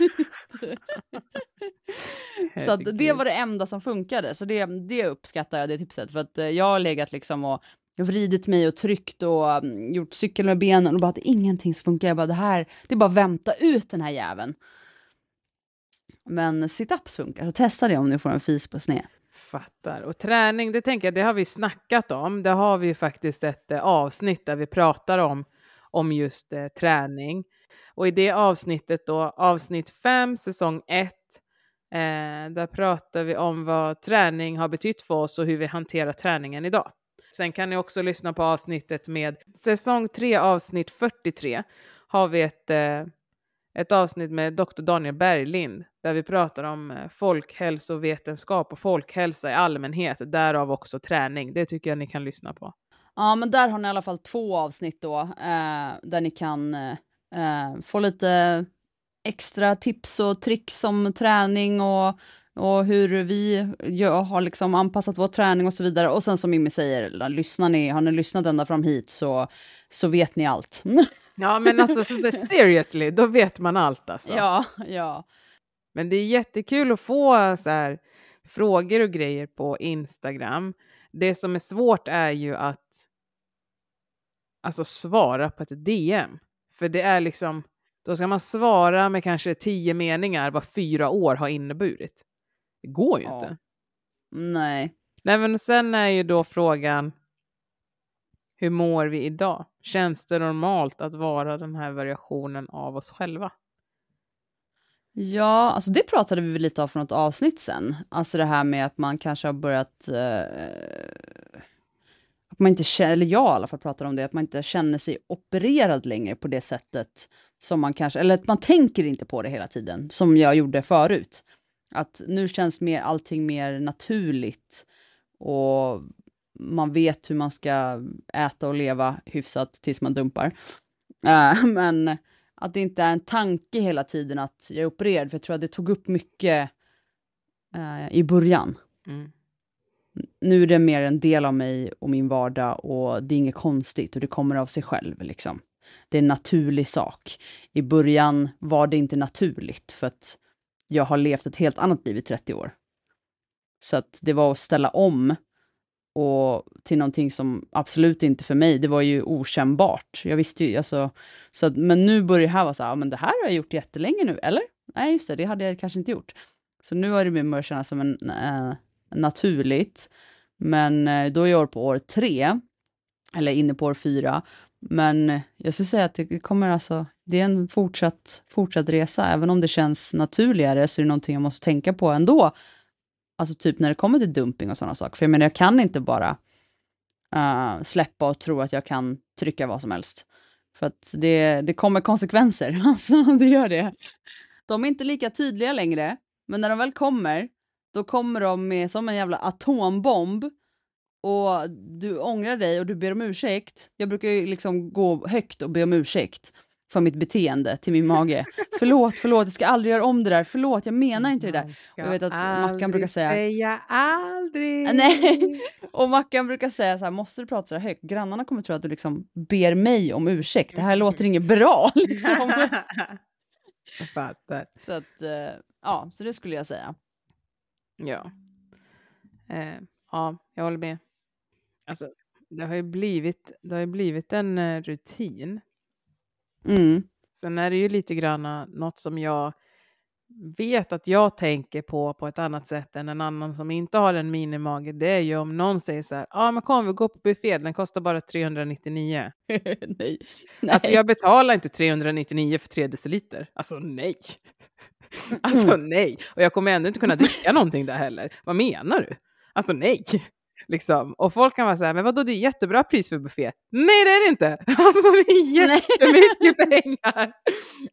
Så det var det enda som funkade, så det, det uppskattar jag det tipset. För att eh, jag har legat liksom och vridit mig och tryckt och mm, gjort cykel med benen och bara att det är ingenting som funkar. Jag bara det här, det är bara att vänta ut den här jäveln. Men sit-ups funkar, så testa det om ni får en fis på sned. fattar. Och träning, det tänker jag, det har vi snackat om. Det har vi faktiskt ett eh, avsnitt där vi pratar om, om just eh, träning. Och i det avsnittet då, avsnitt 5, säsong 1, eh, där pratar vi om vad träning har betytt för oss och hur vi hanterar träningen idag. Sen kan ni också lyssna på avsnittet med säsong 3, avsnitt 43, har vi ett, eh, ett avsnitt med Dr. Daniel Berglind där vi pratar om eh, folkhälsovetenskap och folkhälsa i allmänhet, därav också träning. Det tycker jag ni kan lyssna på. Ja, men där har ni i alla fall två avsnitt då, eh, där ni kan eh, eh få lite extra tips och tricks om träning och, och hur vi ja, har liksom anpassat vår träning och så vidare. Och sen som Mimmi säger, lyssnar ni, har ni lyssnat ända fram hit så, så vet ni allt. ja, men alltså seriously, då vet man allt alltså. Ja, ja. Men det är jättekul att få så här, frågor och grejer på Instagram. Det som är svårt är ju att alltså svara på ett DM. För det är liksom, då ska man svara med kanske tio meningar vad fyra år har inneburit. Det går ju ja. inte. Nej. Nej, men sen är ju då frågan, hur mår vi idag? Känns det normalt att vara den här variationen av oss själva? Ja, alltså det pratade vi lite om för något avsnitt sen. Alltså det här med att man kanske har börjat... Eh, att man inte, eller jag i alla fall pratar om det, att man inte känner sig opererad längre på det sättet som man kanske, eller att man tänker inte på det hela tiden, som jag gjorde förut. Att nu känns mer, allting mer naturligt och man vet hur man ska äta och leva hyfsat tills man dumpar. Uh, men att det inte är en tanke hela tiden att jag är opererad, för jag tror att det tog upp mycket uh, i början. Mm. Nu är det mer en del av mig och min vardag och det är inget konstigt och det kommer av sig själv. Liksom. Det är en naturlig sak. I början var det inte naturligt för att jag har levt ett helt annat liv i 30 år. Så att det var att ställa om och till någonting som absolut inte för mig, det var ju okännbart. Jag visste ju, alltså, så att, men nu börjar det här vara så här, men det här har jag gjort jättelänge nu, eller? Nej, just det, det hade jag kanske inte gjort. Så nu har det börjat kännas som en, äh, naturligt. Men eh, då är jag på år tre, eller inne på år fyra. Men eh, jag skulle säga att det kommer alltså, det är en fortsatt, fortsatt resa, även om det känns naturligare så är det någonting jag måste tänka på ändå Alltså typ när det kommer till dumping och sådana saker. För jag menar, jag kan inte bara uh, släppa och tro att jag kan trycka vad som helst. För att det, det kommer konsekvenser, alltså det gör det. De är inte lika tydliga längre, men när de väl kommer, då kommer de med som en jävla atombomb och du ångrar dig och du ber om ursäkt. Jag brukar ju liksom gå högt och be om ursäkt för mitt beteende till min mage. förlåt, förlåt, jag ska aldrig göra om det där. Förlåt, jag menar inte det där. Och jag vet att Mackan brukar säga... säga aldrig. Nej, och Mackan brukar säga så här, måste du prata så här högt? Grannarna kommer tro att du liksom ber mig om ursäkt. Det här låter inget bra liksom. jag fattar. Så att, eh, ja, så det skulle jag säga. Ja. Eh, ja, jag håller med. Alltså, det har ju blivit, det har blivit en eh, rutin Mm. Sen är det ju lite grann något som jag vet att jag tänker på på ett annat sätt än en annan som inte har en minimage. Det är ju om någon säger så här, ja ah, men kom vi går på buffé, den kostar bara 399. nej. Alltså jag betalar inte 399 för 3 deciliter. Alltså nej. alltså nej. Och jag kommer ändå inte kunna dricka någonting där heller. Vad menar du? Alltså nej. Liksom. Och folk kan vara så här, men vadå det är jättebra pris för buffé. Nej det är det inte! Alltså det är jättemycket pengar.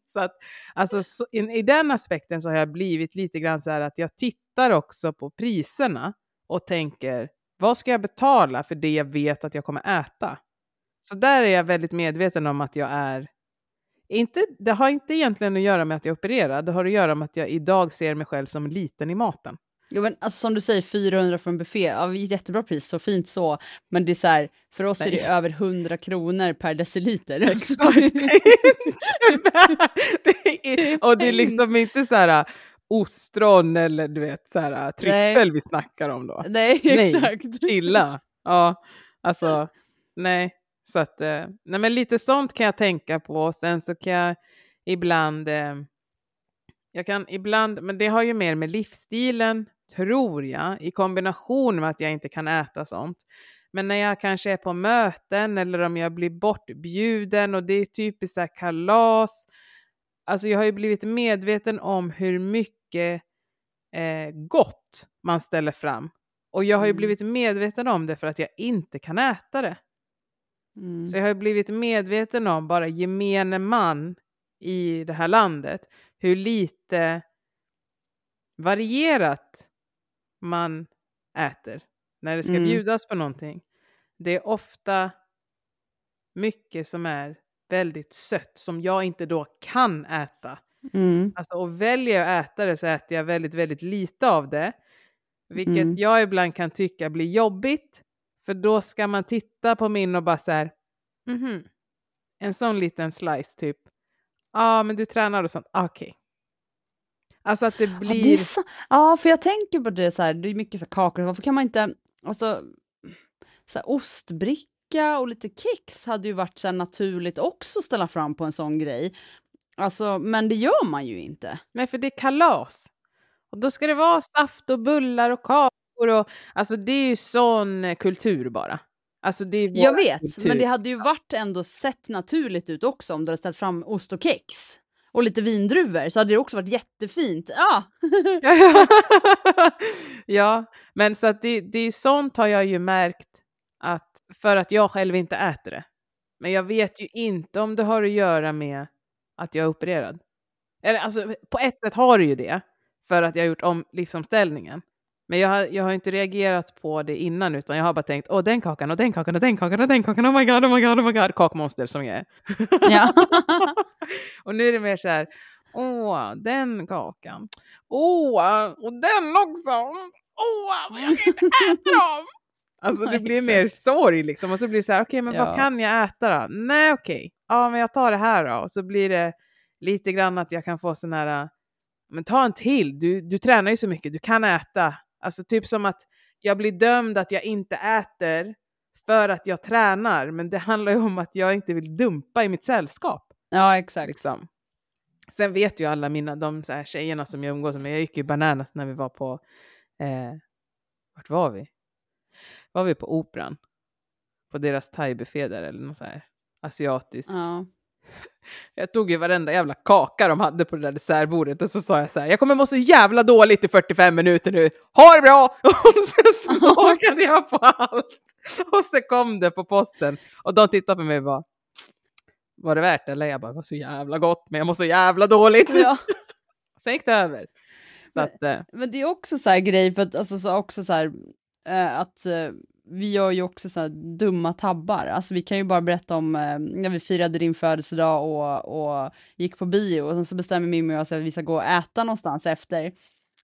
Så att, alltså, så, i, i, den aspekten så har jag blivit lite grann så här att jag tittar också på priserna och tänker, vad ska jag betala för det jag vet att jag kommer äta? Så där är jag väldigt medveten om att jag är inte, det har inte egentligen att göra med att jag är opererad, det har att göra med att jag idag ser mig själv som liten i maten. Jo, men alltså, som du säger, 400 för en buffé, ja, jättebra pris, så fint så. Men det är så här, för oss Nej. är det över 100 kronor per deciliter. Exakt. och det är liksom inte så här ostron eller du vet så här tryffel vi snackar om då. Nej, exakt. Nej, illa. Ja, alltså nej. Så att, eh, nej men lite sånt kan jag tänka på. Sen så kan jag ibland, eh, jag kan ibland, men det har ju mer med livsstilen tror jag, i kombination med att jag inte kan äta sånt. Men när jag kanske är på möten eller om jag blir bortbjuden och det är typiskt så kalas. Alltså jag har ju blivit medveten om hur mycket eh, gott man ställer fram. Och jag har ju Mm. blivit medveten om det för att jag inte kan äta det. Mm. Så jag har blivit medveten om, bara gemene man i det här landet, hur lite varierat man äter när det ska Mm. bjudas på någonting. Det är ofta mycket som är väldigt sött som jag inte då kan äta. Mm. Alltså, och väljer jag att äta det så äter jag väldigt, väldigt lite av det. Vilket Mm. jag ibland kan tycka blir jobbigt. För då ska man titta på min och bara så här, mhm, en sån liten slice typ. Ja, men du tränar och sånt. Ah, Okej. Alltså att det Ja, det blir... så, ja, för jag tänker på det så här, det är mycket så här kakor, varför kan man inte, alltså, så här, ostbricka och lite kex hade ju varit så naturligt också att ställa fram på en sån grej. Alltså, men det gör man ju inte. Nej, för det är kalas. Och då ska det vara saft och bullar och kakor och... Alltså det är ju sån eh, kultur bara. Alltså det är Jag vet, kultur. men det hade ju varit ändå sett naturligt ut också om du hade ställt fram ost och kex. Och lite vindruvor, så hade det också varit jättefint. Ja, Ja, ja, men så att det, det är sånt har jag ju märkt att för att jag själv inte äter det. Men jag vet ju inte om det har att göra med att jag är opererad. Eller alltså på ett sätt har det ju det för att jag har gjort om livsomställningen. Men jag har, jag har inte reagerat på det innan utan jag har bara tänkt åh den kakan och den kakan och den kakan och den kakan, oh my god, oh my god, oh my god, kakmonster som jag är. ja. och nu är det mer så här, åh, den kakan. Åh, och den också. Åh, jag kan inte äta dem. Alltså det blir mer sorg liksom. Och så blir det så här, okej, men Ja. vad kan jag äta då? Nej, okej. Ja, men jag tar det här då. Och så blir det lite grann att jag kan få sån här, men ta en till. Du, du tränar ju så mycket, du kan äta. Alltså typ som att jag blir dömd att jag inte äter för att jag tränar. Men det handlar ju om att jag inte vill dumpa i mitt sällskap. ja, exakt. Liksom. Sen vet ju alla mina, de så här tjejerna som jag umgås med, jag gick ju bananas när vi var på, eh, vart var vi? Var vi på operan? På deras thai-buffé där eller något så här asiatiskt. Ja. Jag tog ju varenda jävla kaka de hade på det där dessertbordet och så sa jag så här, jag kommer må så jävla dåligt i 45 minuter nu, ha det bra! Och så smakade jag på allt. Och så kom det på posten och de tittade på mig och bara, var det värt det? Eller jag bara, det var så jävla gott men jag mår så jävla dåligt. ja. Sen gick det över. Men- att, eh, Men det är också så här grej, för att, alltså, så också så här, eh, att eh, vi gör ju också sådana här dumma tabbar. Alltså vi kan ju bara berätta om eh, när vi firade din födelsedag och, och gick på bio och sen så bestämmer Mimmi och jag att vi ska gå och äta någonstans efter.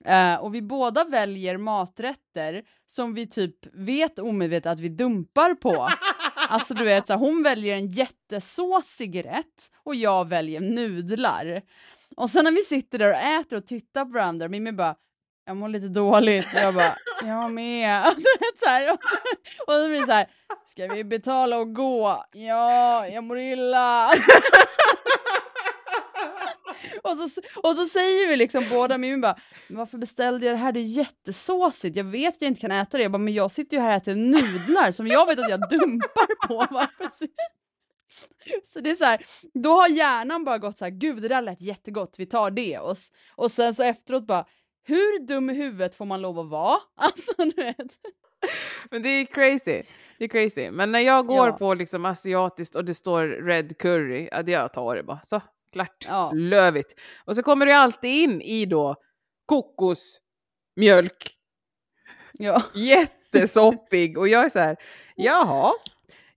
Eh, och vi båda väljer maträtter som vi typ vet omedvetet att vi dumpar på. Alltså du vet, så här, hon väljer en jättesåsig rätt och jag väljer nudlar. Och sen när vi sitter där och äter och tittar på varandra, Mimmi bara jag mår lite dåligt och jag bara jag med. Så här, och, så, och så blir det så här, ska vi betala och gå? Ja, jag mår illa. Och så, och så säger vi liksom båda, Mimmi bara, varför beställde jag det här? Det är jättesåsigt. Jag vet att jag inte kan äta det. Jag bara, men jag sitter ju här och äter nudlar som jag vet att jag dumpar på. Varför? Så det är så här, då har hjärnan bara gått så här, gud det där lät jättegott, vi tar det. Och, och sen så efteråt bara, hur dum i huvudet får man lov att vara? Alltså du vet. Men det är crazy. Det är crazy. Men när jag går Ja. på liksom asiatiskt och det står red curry, ja, det jag tar det bara. Så, klart. Ja. Lövigt. Och så kommer det alltid in i då kokosmjölk. Ja. Jättesoppig. Och jag är så här, jaha.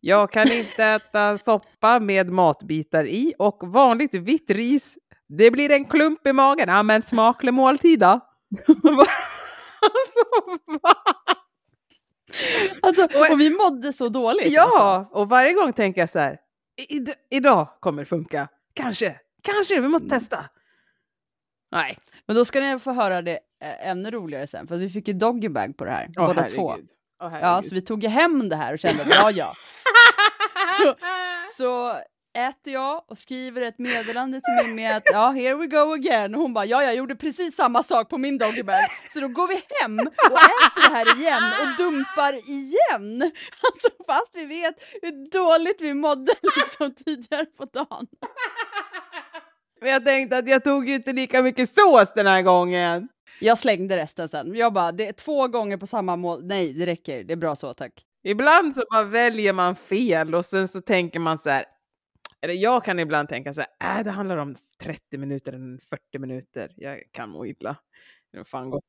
Jag kan inte äta soppa med matbitar i och vanligt vitt ris. Det blir en klump i magen. Ja, men smaklig måltid då. alltså, va? Alltså, och vi mådde så dåligt. Alltså. Ja, och varje gång tänker jag så här. "I- id- idag kommer det funka. Kanske, kanske, vi måste testa. Nej. Men då ska ni få höra det eh, ännu roligare sen, för vi fick ju doggybag på det här, Åh, båda herregud. två. Åh, Ja, så vi tog ju hem det här och kände att ja, ja. Så- Så äter jag och skriver ett meddelande till Mimmi att ja, here we go again. Och hon bara, ja, jag gjorde precis samma sak på min doggybag. Så då går vi hem och äter det här igen och dumpar igen. Alltså fast vi vet hur dåligt vi mådde liksom tidigare på dagen. Men jag tänkte att jag tog ju inte lika mycket sås den här gången. Jag slängde resten sen. Jag bara, det är två gånger på samma mål. Nej, det räcker. Det är bra så, tack. Ibland så bara väljer man fel och sen så tänker man så här. Eller jag kan ibland tänka så här, äh, det handlar om 30 minuter eller 40 minuter. Jag kan må illa. Det fan gott.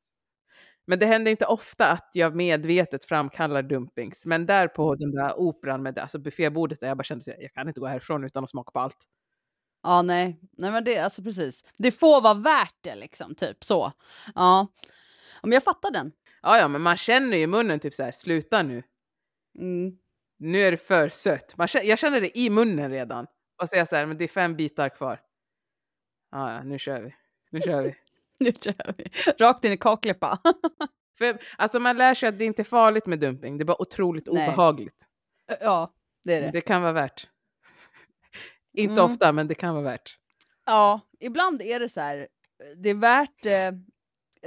Men det händer inte ofta att jag medvetet framkallar dumpings. Men där på den där operan med det, alltså buffébordet där jag bara kände att jag kan inte gå härifrån utan att smaka på allt. Ja, nej. Nej, men det, alltså precis. Det får vara värt det liksom, typ så. Ja. Men jag fattar den. Ja, ja, men man känner ju i munnen typ så här, sluta nu. Mm. Nu är det för sött. Man jag känner det i munnen redan. Och säger så här, men det är fem bitar kvar. Ja, ja, nu kör vi. Nu kör vi. Nu kör vi. Rakt in i kakläppa. För, alltså man lär sig att det inte är farligt med dumping. Det är bara otroligt Nej. obehagligt. ja, det är det. Det kan vara värt. Inte Mm. ofta, men det kan vara värt. Ja, ibland är det så här. Det är värt... Eh,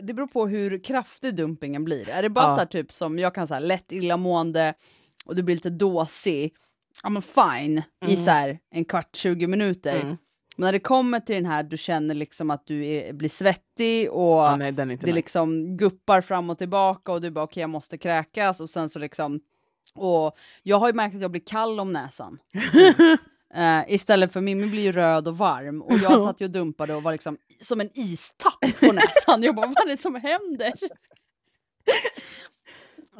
det beror på hur kraftig dumpingen blir. Är det bara Ja. så här typ som jag kan säga lätt illamående och du blir lite dåsig. Ja men fine i Mm. så här en kvart, 20 minuter. Mm. Men när det kommer till den här du känner liksom att du är, blir svettig och Ja, nej, det nice. liksom guppar fram och tillbaka och du bara okej jag måste kräkas och sen så liksom och jag har ju märkt att jag blir kall om näsan. Eh, istället för Mimmi blir ju röd och varm och jag satt ju och dumpade och var liksom som en istapp på näsan. Jag bara vad är det som händer?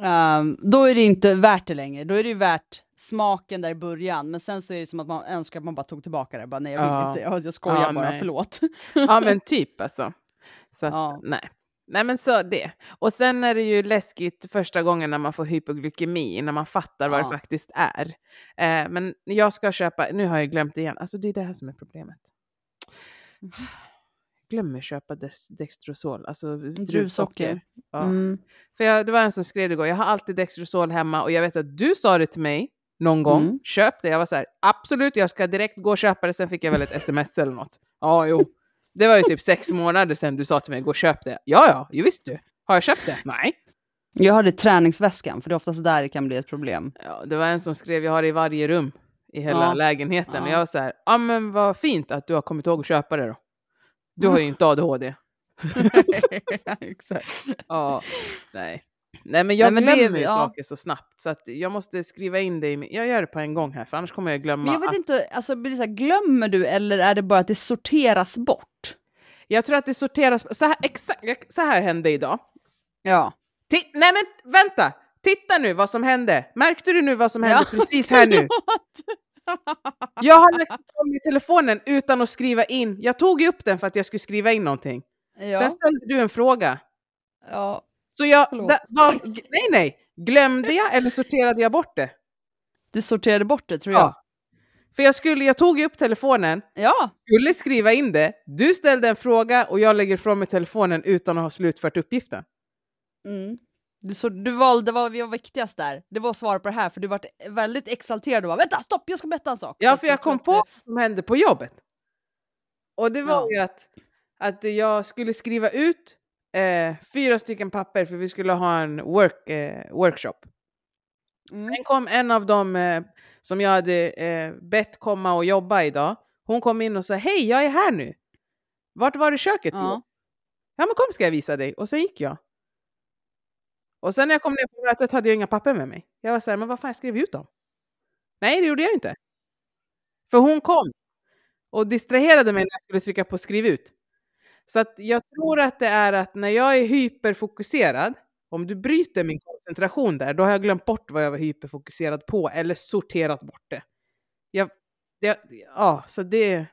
Ehm, då är det inte värt det längre. Då är det värt smaken där i början. Men sen så är det som att man önskar att man bara tog tillbaka det. Bara, nej jag vill Ja. inte, jag, jag skojar Ja, bara, nej. förlåt. Ja, men typ alltså. Så att, Ja. nej. Nej, men så det. Och sen är det ju läskigt första gången när man får hypoglykemi, när man fattar vad Ja. det faktiskt är. Eh, men jag ska köpa, nu har jag glömt igen, alltså det är det här som är problemet. Glömmer köpa Dextrosol, alltså druvsocker. Ja. Mm. För jag, det var en som skrev igår, jag har alltid Dextrosol hemma och jag vet att du sa det till mig någon gång, Mm. köp det. Jag var så här, absolut, jag ska direkt gå och köpa det. Sen fick jag väl ett sms eller något. Ja, jo. Det var ju typ sex månader sedan du sa till mig, gå och köp det. Ja, ja, jo visst du. Har jag köpt det? Nej. Jag har det i träningsväskan, för det är oftast där det kan bli ett problem. Ja, det var en som skrev, jag har det i varje rum i hela Ja. lägenheten. Ja. Och jag var så här, ja men vad fint att du har kommit ihåg att köpa det då. Du har ju inte ADHD. Exakt. Ja, nej. Nej men jag Nej, men glömmer ju ja. saker så snabbt så att jag måste skriva in det i min... Jag gör det på en gång här för annars kommer jag glömma. Men jag vet att- inte, alltså, här, glömmer du eller är det bara att det sorteras bort? Jag tror att det sorteras... Så här, exakt, så här hände idag. Ja. Ti- Nej men vänta! Titta nu vad som hände. Märkte du nu vad som hände Ja, precis här nu? Jag har lagt ifrån mig telefonen utan att skriva in. Jag tog ju upp den för att jag skulle skriva in någonting. Ja. Sen ställde du en fråga. ja. Så jag... Da, var, nej, nej. Glömde jag eller sorterade jag bort det? Du sorterade bort det tror jag. Ja. För jag, skulle, jag tog ju upp telefonen, Ja. skulle skriva in det. Du ställde en fråga och jag lägger ifrån mig telefonen utan att ha slutfört uppgiften. Mm. Du, så, du valde vad vi var viktigast där. Det var att svara på det här, för du var väldigt exalterad och bara vänta, stopp, jag ska berätta en sak. Ja, för jag kom på vad som hände på jobbet. Och det var Ja. ju att, att jag skulle skriva ut eh, fyra stycken papper för vi skulle ha en work, eh, workshop. Mm. Sen kom en av dem eh, som jag hade eh, bett komma och jobba idag. Hon kom in och sa hej, jag är här nu. Vart var det köket? Ja. ja, men kom ska jag visa dig. Och sen gick jag. Och sen när jag kom ner på mötet hade jag inga papper med mig. Jag var så här, men vad fan, jag skrev ut dem. Nej, det gjorde jag inte. För hon kom och distraherade mig när jag skulle trycka på skriv ut. Så att jag tror att det är att när jag är hyperfokuserad, om du bryter min koncentration där, då har jag glömt bort vad jag var hyperfokuserad på eller sorterat bort det. Jag, det ja, så det...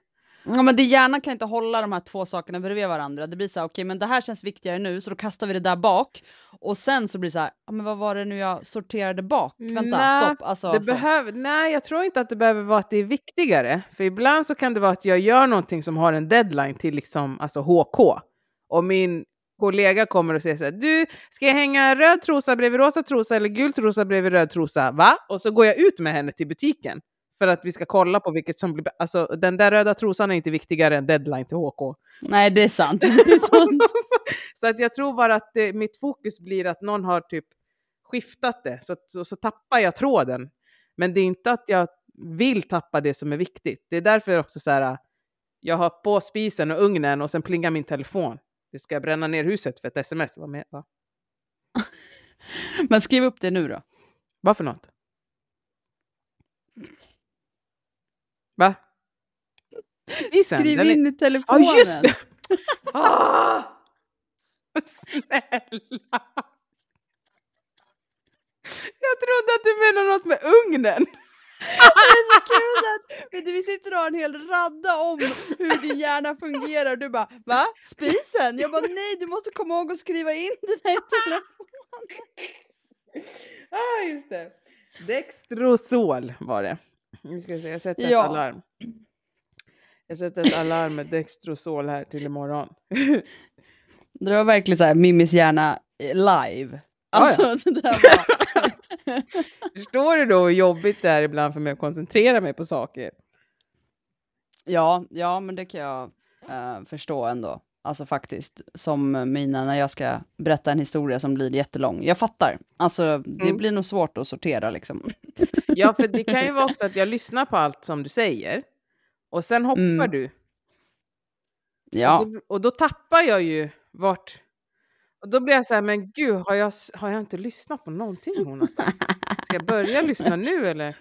Ja, men det hjärnan kan inte hålla de här två sakerna bredvid varandra. Det blir så här, okej, men det här känns viktigare nu, så då kastar vi det där bak. Och sen så blir det så här, ja, men vad var det nu jag sorterade bak? Vänta, Nä, stopp. Alltså, det så. behöver, nej, jag tror inte att det behöver vara att det är viktigare. För ibland så kan det vara att jag gör någonting som har en deadline till liksom, alltså HK. Och min kollega kommer och säger så här, du, ska jag hänga röd trosa bredvid rosa trosa eller gul trosa bredvid röd trosa? Va? Och så går jag ut med henne till butiken. För att vi ska kolla på vilket som blir bä- Alltså den där röda trosan är inte viktigare än deadline till HK. Nej, det är sant. Det är sant. så att jag tror bara att det, mitt fokus blir att någon har typ skiftat det, så, så, så tappar jag tråden. Men det är inte att jag vill tappa det som är viktigt. Det är därför också så här, jag har på spisen och ugnen och sen plingar min telefon. Det ska bränna ner huset för ett sms. Vad, med, va? Men skriv upp det nu då. Vad för något? Va? Spisen? Skriv den är- in i Ja, telefonen. just det! ah! Snälla! Jag trodde att du menade något med ugnen. Det är så kul att du, vi sitter och har en hel radda om hur din hjärna fungerar och du bara va? Spisen? Jag bara nej du måste komma ihåg att skriva in det där i telefonen. ah, just det. Dextrosol var det. Nu ska vi se, jag sätter ett Ja. alarm. Jag sätter ett alarm med Dextrosol här till imorgon. Det var verkligen så här Mimmis hjärna live. Alltså ja. det där var... Förstår du då hur jobbigt det är ibland för mig att koncentrera mig på saker? Ja, ja men det kan jag eh, förstå ändå. Alltså faktiskt, som mina när jag ska berätta en historia som blir jättelång. Jag fattar. Alltså det Mm. blir nog svårt att sortera liksom. Ja, för det kan ju vara också att jag lyssnar på allt som du säger och sen hoppar Mm. du. Ja. Och, då, och då tappar jag ju vart... Och då blir jag så här, men gud, har jag, har jag inte lyssnat på någonting hon har sagt? Ska jag börja lyssna nu eller?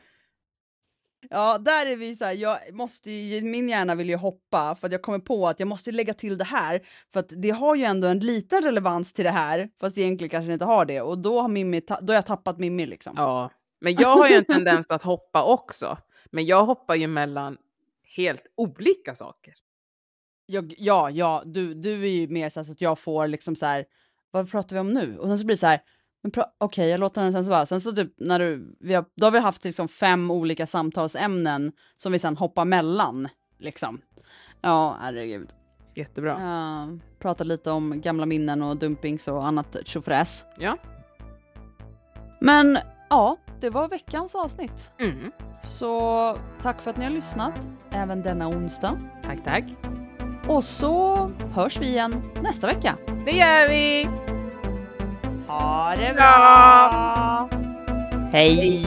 Ja, där är vi så här, jag måste ju, min hjärna vill ju hoppa för att jag kommer på att jag måste lägga till det här för att det har ju ändå en liten relevans till det här fast egentligen kanske det inte har det och då har, Mimmi, ta- då har jag tappat Mimmi liksom. Ja, men jag har ju en tendens att hoppa också. Men jag hoppar ju mellan helt olika saker. Jag, ja, ja, du, du är ju mer så, så att jag får liksom så här, vad pratar vi om nu? Och sen så blir det så här, okej, jag låter den sen så bara, sen så typ när du, vi har, då har vi haft liksom fem olika samtalsämnen som vi sen hoppar mellan, liksom. Ja, herregud. Jättebra. Uh, prata lite om gamla minnen och dumpings och annat tjofräs. Ja. Men ja, det var veckans avsnitt. Mm. Så tack för att ni har lyssnat, även denna onsdag. Tack, tack. Och så hörs vi igen nästa vecka. Det gör vi! Ha det bra! Hej!